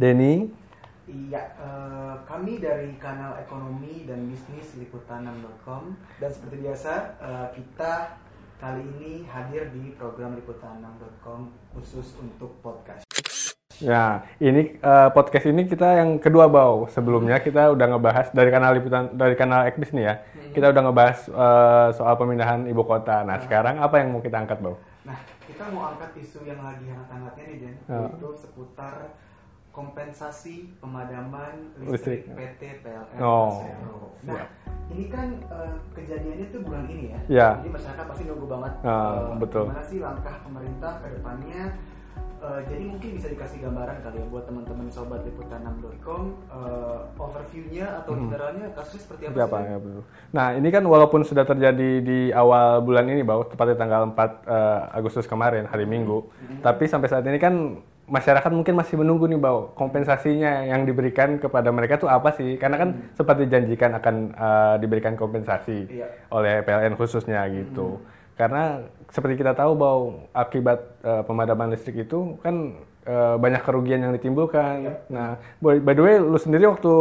Denny. Iya, eh, kami dari kanal ekonomi dan bisnis liputan6.com dan seperti biasa eh, kita kali ini hadir di program liputan6.com khusus untuk podcast. Ya, ini eh, podcast ini kita yang kedua bau. Sebelumnya kita udah ngebahas dari kanal liputan dari kanal Ekbis nih ya. Kita udah ngebahas eh, soal pemindahan ibu kota. Nah, sekarang apa yang mau kita angkat bau? Nah, kita mau angkat isu yang lagi hangat-hangatnya nih Den, Ya. yaitu seputar kompensasi pemadaman Listrik. listrik, PT PLN Oh. Nah, siap. ini kan eh, kejadiannya tuh bulan ini ya. Ya. Jadi masyarakat pasti nunggu banget. Ah, eh, betul. Gimana sih langkah pemerintah ke depannya? Eh, jadi mungkin bisa dikasih gambaran kali ya buat teman-teman sobat liputan6.com eh, overview-nya atau Hmm. generalnya kasusnya seperti apa apa sih? ya betul. Nah ini kan walaupun sudah terjadi di awal bulan ini bau, tepatnya tanggal 4 eh, Agustus kemarin hari Minggu, tapi sampai saat ini kan masyarakat mungkin masih menunggu nih bau kompensasinya yang diberikan kepada mereka tuh apa sih? Karena kan seperti dijanjikan akan eh, diberikan kompensasi Iya. oleh PLN khususnya gitu. Karena seperti kita tahu bahwa akibat eh, pemadaman listrik itu kan eh, banyak kerugian yang ditimbulkan. Nah, by the way, lu sendiri waktu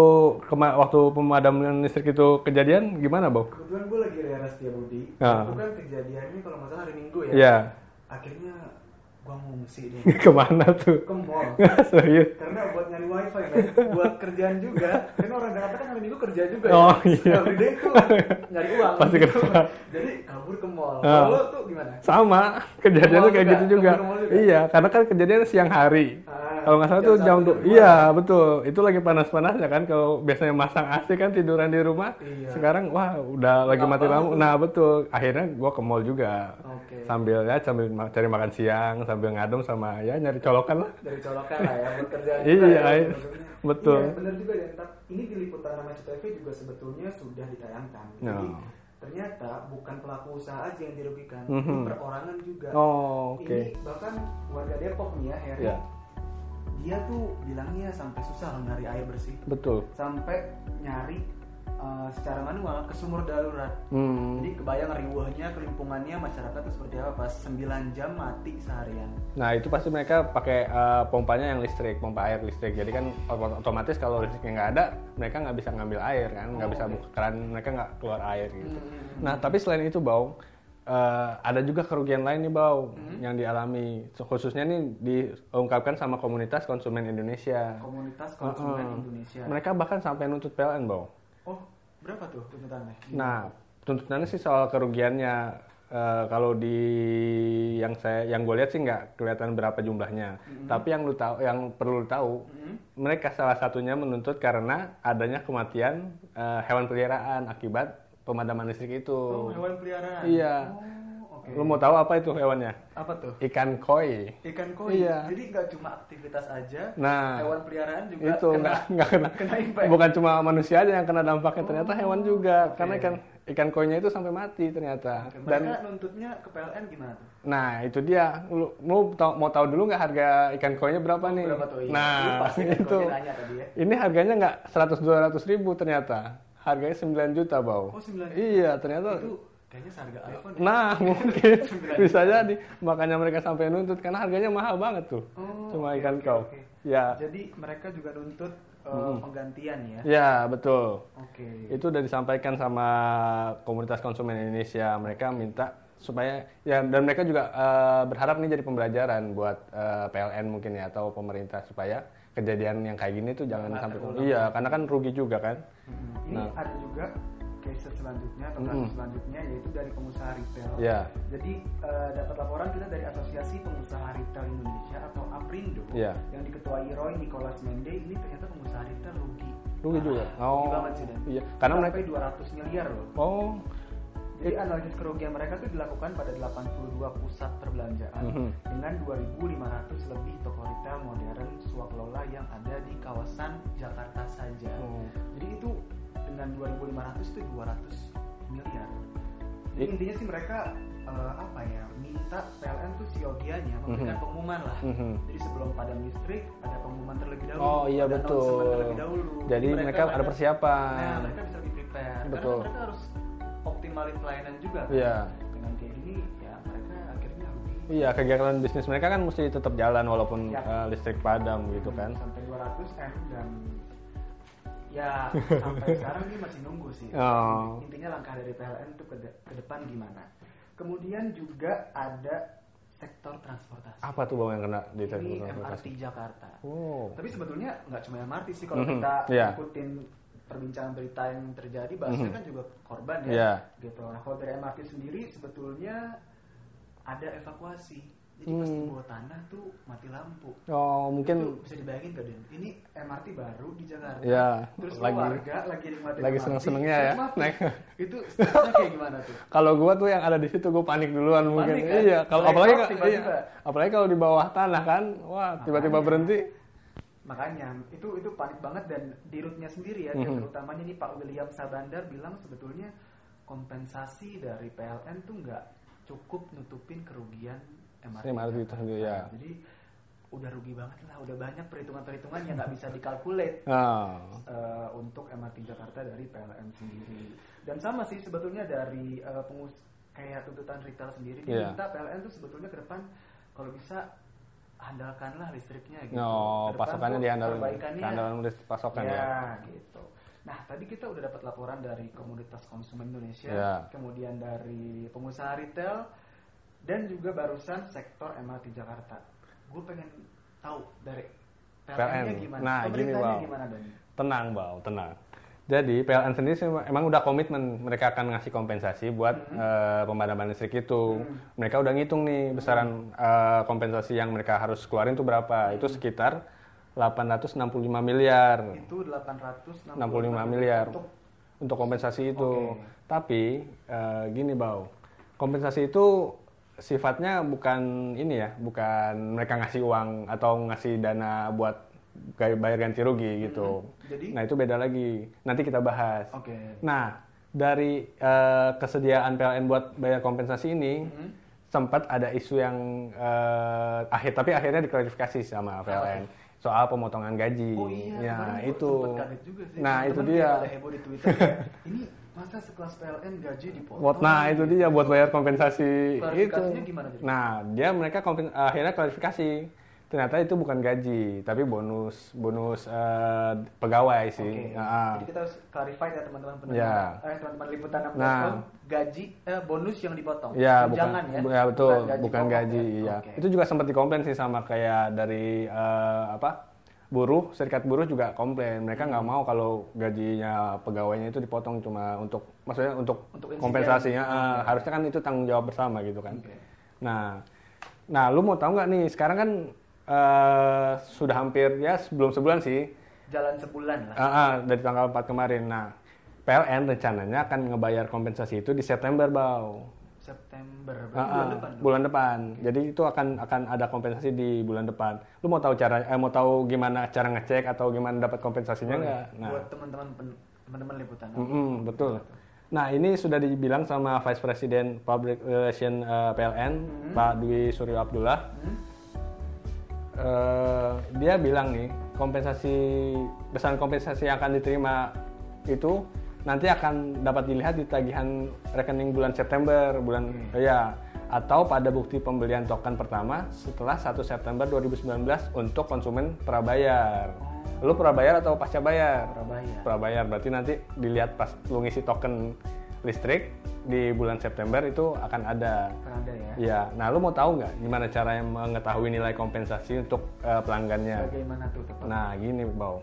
waktu pemadaman listrik itu kejadian gimana, Bau? Kebetulan gue lagi di daerah Setiabudi. Ah. Itu kan kejadiannya kalau nggak salah hari Minggu ya. Iya. Akhirnya gua ngungsi deh Ke mana tuh? ke mall. Serius? Karena buat nyari wifi kan, buat kerjaan juga. Karena orang Jakarta kan hari Minggu kerja juga Oh, ya. iya. Everyday tuh nyari uang. Pasti gitu. kerja. Jadi kabur ke mall. Ah. Kalau lo tuh gimana? Sama, kejadiannya Ke mall kayak juga? gitu juga. Juga? Iya, karena kan kejadian siang hari. Ah, Kalau nggak salah jam tuh jam tuh, dua. iya betul. Itu lagi panas-panasnya kan. Kalau biasanya masang AC kan tiduran di rumah. Iya. Sekarang wah udah lagi Gelap mati lampu. tuh. Nah betul. Akhirnya gua ke mall juga. Oke. Sambil ya sambil cari makan siang, sambil ngadem sama ya nyari colokan lah. Dari colokan lah ya buat kerjaan Iya, ya, iya. Betul. Iya, benar juga ya. Ini di liputan nama TV juga sebetulnya sudah ditayangkan. Jadi No. ternyata bukan pelaku usaha aja yang dirugikan, Mhm. ini perorangan juga. Oh, oke. Ini bahkan warga Depok nih ya, Heri. Ya, Dia tuh bilangnya sampai susah loh nyari air bersih. betul. Sampai nyari uh, secara manual ke sumur darurat. Hmm. Jadi kebayang riuhnya, kelimpungannya masyarakat tuh seperti apa pas 9 jam mati seharian. Nah itu pasti mereka pakai eh, pompanya yang listrik, pompa air listrik. Jadi kan ot- otomatis kalau listriknya nggak ada, mereka nggak bisa ngambil air kan, nggak Oh, bisa oke. buka keran, mereka nggak keluar air gitu. Hmm. Nah tapi selain itu bau, eh, ada juga kerugian lain nih bau Hmm. yang dialami, khususnya nih diungkapkan sama komunitas konsumen Indonesia. Komunitas konsumen Heeh. Indonesia. Mereka bahkan sampai nuntut PLN bau. Oh, berapa tuh tuntutannya? Nah, tuntutannya sih soal kerugiannya. eh, kalau di yang saya yang gue lihat sih nggak kelihatan berapa jumlahnya. Tapi yang lu tahu, yang perlu lu tahu, Hmm. mereka salah satunya menuntut karena adanya kematian eh, hewan peliharaan akibat pemadaman listrik itu. Oh, hewan peliharaan. Iya. Oh. Lu mau tahu apa itu hewannya? Apa tuh? Ikan koi. Ikan koi. Iya. Jadi nggak cuma aktivitas aja, Nah, hewan peliharaan juga itu kena, kena, kena impact. bukan cuma manusia aja yang kena dampaknya ternyata hewan juga oke. karena ikan ikan koinya itu sampai mati ternyata Oke, dan Mereka nuntutnya ke PLN gimana tuh? Nah itu dia, lu, lu tau- mau tahu dulu nggak harga ikan koinya berapa nih? Berapa tuh? Iya. Lu Nah pasti itu, tadi ya. ini harganya nggak 100-200 ribu ternyata, harganya 9 juta bau. Oh, 9 juta. Iya ternyata. Itu kayaknya seharga iPhone. ya? Nah mungkin 9 bisa jadi, makanya mereka sampai nuntut karena harganya mahal banget tuh, Oh, cuma oke, ikan koi. oke. Ya, Jadi mereka juga nuntut uh, Mm-mm. penggantian ya. ya betul. Oke. Itu udah disampaikan sama komunitas konsumen Indonesia. Mereka minta supaya ya dan mereka juga eh, berharap nih jadi pembelajaran buat eh, PLN mungkin ya atau pemerintah supaya kejadian yang kayak gini tuh jangan Jangan sampai terulang. iya karena kan rugi juga kan. Mm-mm. Ini Nah. ada juga case selanjutnya atau Mm-mm. kasus selanjutnya yaitu dari pengusaha retail. Ya, Jadi eh, dapat laporan kita dari Asosiasi Pengusaha Retail Indonesia atau APRINDO Iya. yang diketuai Roy Nicholas Mende ini ternyata pengusaha retail rugi. rugi juga. Rugi banget sih Dan. Iya, karena mereka 200 miliar loh. oh Jadi analisis kerugian mereka itu dilakukan pada 82 pusat perbelanjaan Mhm. dengan 2.500 lebih toko retail modern swaklola yang ada di kawasan Jakarta saja. Oh. Jadi itu dengan 2.500 itu 200 miliar. Jadi I- intinya sih mereka eh, apa ya minta PLN tuh siogianya memberikan Mhm. pengumuman lah. Mhm. Jadi sebelum padam listrik ada pengumuman terlebih dahulu. Oh, iya, ada betul. terlebih dahulu. Jadi mereka ada persiapan. Nah mereka bisa lebih prepare. Betul. Karena mereka harus optimalin pelayanan juga. kan. Iya. Dengan kayak gini ya mereka akhirnya rugi iya kegiatan bisnis mereka kan mesti tetap jalan walaupun Ya. eh, listrik padam gitu kan. sampai 200 m dan ya sampai sekarang dia masih nunggu sih Oh. intinya langkah dari PLN itu ke, de- ke depan gimana kemudian juga ada sektor transportasi Apa tuh bang yang kena di ini transportasi? MRT Jakarta Oh. tapi sebetulnya nggak cuma MRT sih kalau Mhm, kita iya. ikutin perbincangan berita yang terjadi bahasanya Mhm. kan juga korban ya Iya. gitu nah kalau dari MRT sendiri sebetulnya ada evakuasi jadi pas Hmm. di bawah tanah tuh mati lampu Oh mungkin itu bisa dibayangin gak Den? Ini MRT baru di Jakarta. ya Terus lagi warga lagi nikmatin lagi seneng-senengnya ya, naik. Itu kayak gimana tuh? kalau gua tuh yang ada di situ gua panik duluan mungkin. kan? Iya, kalau apalagi out ka- tiba-tiba. iya, apalagi kalau di bawah tanah kan, wah tiba-tiba berhenti. Makanya itu itu panik banget dan di rootnya sendiri ya, Mhm. direktur utamanya nih Pak William Sabandar bilang sebetulnya kompensasi dari PLN tuh nggak cukup nutupin kerugian MRT. MRT itu Jakarta. sendiri, ya. Jadi udah rugi banget lah, udah banyak perhitungan-perhitungan yang nggak bisa dikalkulate. Nah, eh, untuk MRT Jakarta dari PLN sendiri. Dan sama sih sebetulnya dari eh, pengus kayak tuntutan retail sendiri Iya. minta PLN tuh sebetulnya ke depan kalau bisa andalkanlah listriknya gitu. no, Ke depan pasokannya diandalkan, keandalan listrik pasokan ya. ya, gitu. Nah, tadi kita udah dapat laporan dari komunitas konsumen Indonesia, Ya. kemudian dari pengusaha retail dan juga barusan sektor MRT Jakarta. Gue pengen tahu dari PLN-nya PLN. gimana? Nah, gini, Bang. gimana Dan? Tenang, Bau, tenang. Jadi PLN sendiri emang udah komitmen mereka akan ngasih kompensasi buat eh, pemadaman listrik itu. Mereka udah ngitung nih besaran eh, kompensasi yang mereka harus keluarin itu berapa? Itu sekitar 865 miliar. itu 865 65 miliar untuk untuk kompensasi itu. Oke. Tapi eh, gini bau, kompensasi itu sifatnya bukan ini ya, bukan mereka ngasih uang atau ngasih dana buat bayar ganti rugi gitu. Jadi? Nah itu beda lagi. Nanti kita bahas. oke Nah dari eh, kesediaan PLN buat bayar kompensasi ini Mhm. sempat ada isu yang eh, akhir tapi akhirnya diklarifikasi sama PLN soal pemotongan gaji. oh iya ya itu. juga sih Nah itu Temen-temen dia. ada heboh di Twitter ini masa sekelas PLN gaji dipotong Buat, nah itu dia buat bayar kompensasi itu. Gimana jadi? Nah dia mereka kompen- akhirnya klarifikasi. Ternyata itu bukan gaji, tapi bonus bonus eh, pegawai sih. Nah, jadi kita harus clarify ya teman-teman pendengar, Ya. eh, teman-teman liputan 6.com, Nah. gaji eh, bonus yang dipotong, Ya, bukan, Tunjangan ya, ya betul, gaji bukan gaji, ya. iya. Oke. Itu juga sempat dikomplain sih sama kayak dari eh, apa buruh, serikat buruh juga komplain. Mereka nggak Hmm. mau kalau gajinya pegawainya itu dipotong cuma untuk, maksudnya untuk, Untuk kompensasinya. eh, harusnya kan itu tanggung jawab bersama gitu kan. Oke. Nah, nah, lu mau tahu nggak nih? Sekarang kan eh, sudah hampir ya sebelum sebulan sih, jalan sebulan lah. ah, ah, dari tanggal 4 kemarin. Nah, PLN rencananya akan ngebayar kompensasi itu di September, bau. September berarti Ah, bulan depan. dong? bulan depan. Jadi itu akan akan ada kompensasi di bulan depan. Lu mau tahu cara eh, mau tahu gimana cara ngecek atau gimana dapat kompensasinya enggak? Nah, Buat teman-teman teman-teman liputan. mm-mm, betul. Nah, ini sudah dibilang sama Vice President Public Relation eh, PLN, Pak Dwi Suryo Abdullah. Hmm? Eh, dia bilang nih, kompensasi besaran kompensasi yang akan diterima itu nanti akan dapat dilihat di tagihan rekening bulan September, bulan ya atau pada bukti pembelian token pertama setelah 1 September 2019 untuk konsumen prabayar. Lu prabayar atau pasca bayar? Prabayar. Prabayar berarti nanti dilihat pas lu ngisi token listrik di bulan September itu akan ada. Kan ada ya. Iya, nah lu mau tahu nggak gimana caranya mengetahui nilai kompensasi untuk eh, pelanggannya? Bagaimana tuh tepat? Nah, gini, Bau.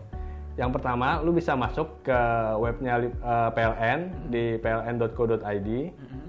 Yang pertama, lu bisa masuk ke webnya li- eh, PLN di pln.co.id.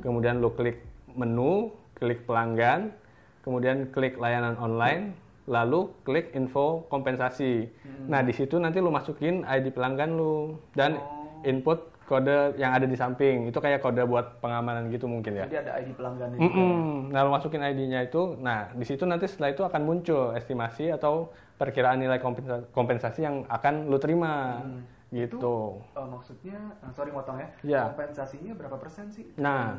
Kemudian lu klik menu, klik pelanggan, kemudian klik layanan online, lalu klik info kompensasi. Nah, di situ nanti lu masukin ID pelanggan lu dan input kode yang ada di samping. Itu kayak kode buat pengamanan gitu mungkin ya. Jadi ada ID pelanggannya juga. Mm-mm. Nah, lu masukin ID-nya itu, nah di situ nanti setelah itu akan muncul estimasi atau perkiraan nilai kompensa- kompensasi yang akan lu terima, gitu. Oh, maksudnya, ah, sorry motong ya. Iya. Kompensasinya berapa persen sih? Nah.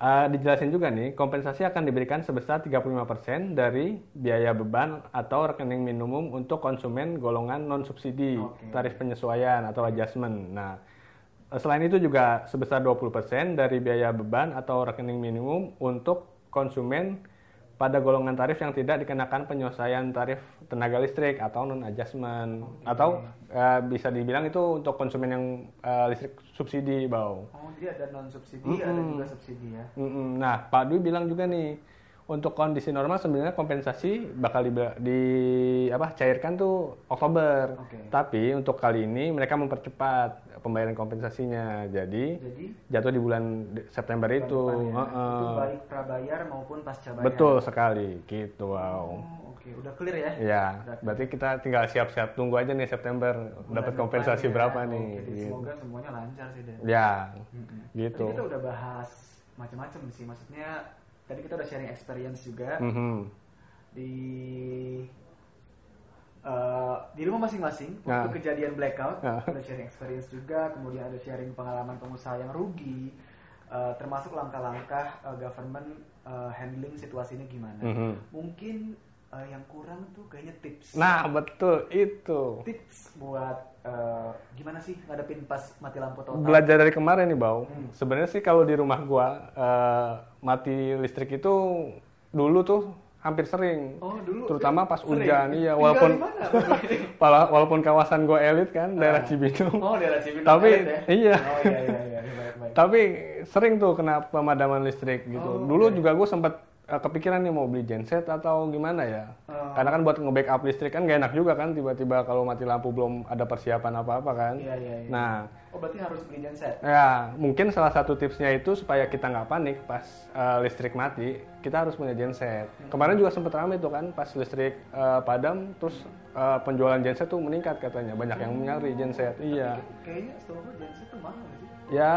Eh, dijelasin juga nih, kompensasi akan diberikan sebesar 35% dari biaya beban atau rekening minimum untuk konsumen golongan non subsidi, Oke. tarif penyesuaian atau adjustment. Nah, selain itu juga sebesar 20% dari biaya beban atau rekening minimum untuk konsumen pada golongan tarif yang tidak dikenakan penyelesaian tarif tenaga listrik atau non adjustment atau eh, bisa dibilang itu untuk konsumen yang eh, listrik subsidi bau. Oh, jadi ada non subsidi, ada juga subsidi ya. Mm-mm. Nah, Pak Dwi bilang juga nih, untuk kondisi normal sebenarnya kompensasi bakal di, di apa cairkan tuh Oktober. Oke. Tapi untuk kali ini mereka mempercepat pembayaran kompensasinya. Jadi Jadi jatuh di bulan September itu. depan ya, Heeh. itu baik prabayar maupun pasca bayar. Betul sekali, gitu. Wow. Oh, oke, udah clear ya. Ya, berarti kita tinggal siap-siap tunggu aja nih September dapat kompensasi ya. berapa nih. jadi gitu. semoga semuanya lancar sih deh. Ya, Mm-mm. gitu. Tadi kita udah bahas macam-macam sih, maksudnya tadi kita udah sharing experience juga Mhm. di eh, di rumah masing-masing waktu Nah. kejadian blackout Nah. ada sharing experience juga, kemudian ada sharing pengalaman pengusaha yang rugi, eh, termasuk langkah-langkah eh, government eh, handling situasi ini gimana. Mhm. Mungkin eh, yang kurang tuh kayaknya tips. Nah, betul itu. tips buat eh, gimana sih ngadepin pas mati lampu total? Belajar dari kemarin nih, Bau. Hmm. Sebenarnya sih kalau di rumah gua eh, mati listrik itu dulu tuh hampir sering. Oh dulu Terutama pas sering. hujan, iya, walaupun- mana? Wala- Walaupun kawasan gua elit kan, daerah Ah. Cibinong. oh daerah Cibinong Tapi, ya? iya. oh iya iya iya baik baik Tapi sering tuh kena pemadaman listrik gitu. Oh, Dulu oke. juga gue sempat kepikiran nih mau beli genset atau gimana ya. Oh. Karena kan buat nge-backup listrik kan gak enak juga kan tiba-tiba kalau mati lampu belum ada persiapan apa-apa kan. iya iya iya Nah, oh berarti harus beli genset ya mungkin salah satu tipsnya itu supaya kita nggak panik pas eh, listrik mati, kita harus punya genset. Kemarin juga sempat ramai tuh kan pas listrik eh, padam terus eh, penjualan genset tuh meningkat katanya. Banyak yang nyari genset. Iya. Kay- kayaknya setahu genset tuh mahal sih Ya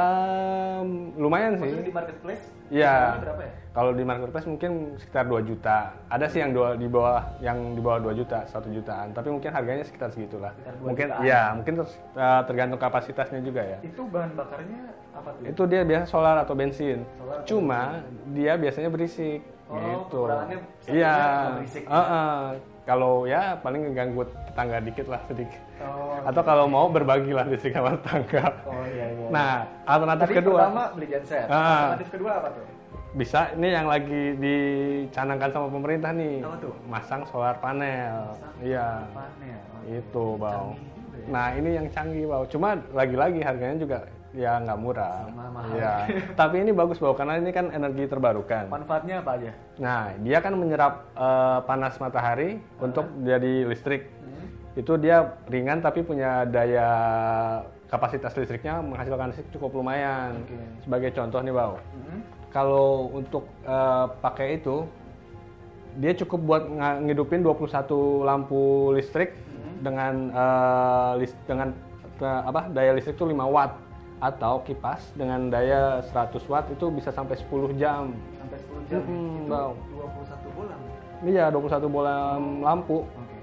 lumayan sih. maksudnya di marketplace Iya. ya Kalau di marketplace mungkin sekitar 2 juta. Ada sih yang dua, di bawah yang di bawah 2 juta, 1 jutaan. Tapi mungkin harganya sekitar segitulah. Sekitar 2 Mungkin jutaan. ya, mungkin ter- eh, tergantung kapasitasnya juga ya. itu bahan bakarnya apa tuh Itu dia biasa solar atau bensin. Solar atau Cuma dia biasanya berisik Oh, gitu. Iya. cuma berisik. Kalau ya paling ngeganggu tetangga dikit lah sedikit. oh Atau kalau mau berbagilah listrik sama tetangga. oh iya iya. Nah, alternatif Tadi kedua. pertama beli genset. Ah. alternatif kedua apa tuh? Bisa ini yang lagi dicanangkan sama pemerintah nih. Apa tuh? masang solar panel. Masang iya. panel. Itu bau. ya. nah ini yang canggih bau. Cuma lagi-lagi harganya juga ya nggak murah Sama mahal. Iya. tapi ini bagus bau karena ini kan energi terbarukan manfaatnya apa aja nah dia kan menyerap eh, panas matahari untuk jadi listrik Hmm. itu dia ringan tapi punya daya kapasitas listriknya menghasilkan listrik cukup lumayan Oke. sebagai contoh nih bau Hmm. kalau untuk eh, pakai itu dia cukup buat ngidupin 21 lampu listrik dengan eh, lis- dengan apa daya listrik itu 5 watt atau kipas dengan daya 100 watt itu bisa sampai 10 jam. sampai 10 jam Mm-mm, itu bau. 21 bulan Iya, 21 bola lampu oke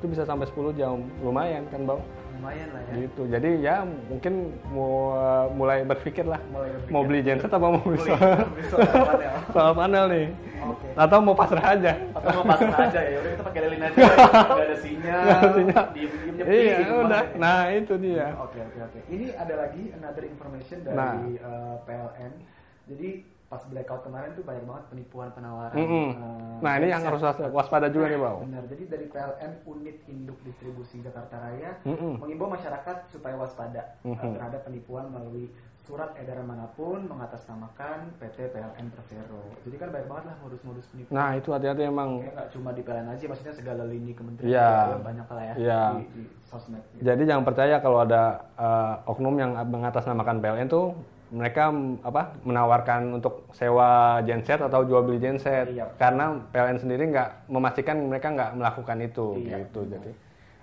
itu bisa sampai 10 jam. Lumayan kan, Bang? Lumayan lah ya Gitu. Jadi ya mungkin mau mulai berpikir lah mulai berpikir. mau beli genset apa mau beli solar, solar panel nih. oke Atau mau pasrah aja. atau mau pasang aja ya udah kita pakai lilin aja nggak ada sinyal Nggak ada sinyal. diem diem nyepi Iya, gitu udah. banget. Nah, itu dia. Oke oke oke. Ini ada lagi another information dari Nah. eh, PLN. Jadi pas blackout kemarin tuh banyak banget penipuan penawaran. Mm-mm. eh, Nah, ini yang harus waspada juga nih, Bang. Benar. Jadi dari PLN Unit Induk Distribusi Jakarta Raya Mm-mm. mengimbau masyarakat supaya waspada eh, Mhm. terhadap penipuan melalui surat edaran mana pun mengatasnamakan PT PLN Persero. Jadi kan banyak banget lah modus-modus penipuan. Nah, itu hati-hati emang. Kayak nggak cuma di PLN aja, maksudnya segala lini kementerian juga banyak lah ya Iya. di, di sosmed. gitu. Jadi jangan percaya kalau ada eh, oknum yang mengatasnamakan PLN tuh mereka apa menawarkan untuk sewa genset atau jual beli genset Iya. karena PLN sendiri nggak memastikan mereka nggak melakukan itu Iya, gitu. Jadi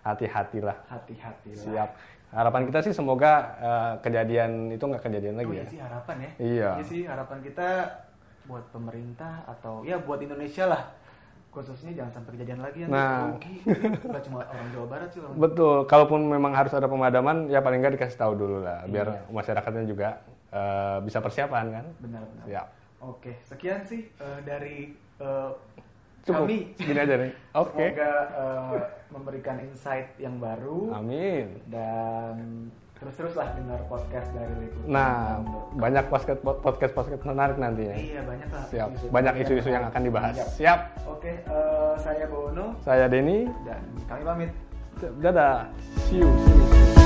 hati-hatilah. Hati-hati lah. Siap. Harapan kita sih semoga eh, kejadian itu nggak kejadian Oh lagi iya ya. sih harapan ya. Iya. sih harapan kita buat pemerintah atau ya buat Indonesia lah khususnya jangan sampai kejadian lagi yang Nah. rugi. Cuma orang Jawa Barat sih orang Betul. Kalaupun memang harus ada pemadaman, ya paling nggak dikasih tahu dulu lah, biar Iya. masyarakatnya juga eh, bisa persiapan kan. benar-benar. Ya. Oke, sekian sih eh, dari eh, Cukup. kami. Gini aja nih. Oke. Semoga eh, memberikan insight yang baru Amin. dan terus-teruslah dengar podcast dari Liputan. Nah, banyak podcast podcast podcast menarik nantinya. Iya banyak lah. Siap. isu-isu Banyak isu-isu yang akan dibahas. Siap. Siap. Oke, eh, saya Bono Saya Denny. dan kami pamit. Dadah. See you. See you.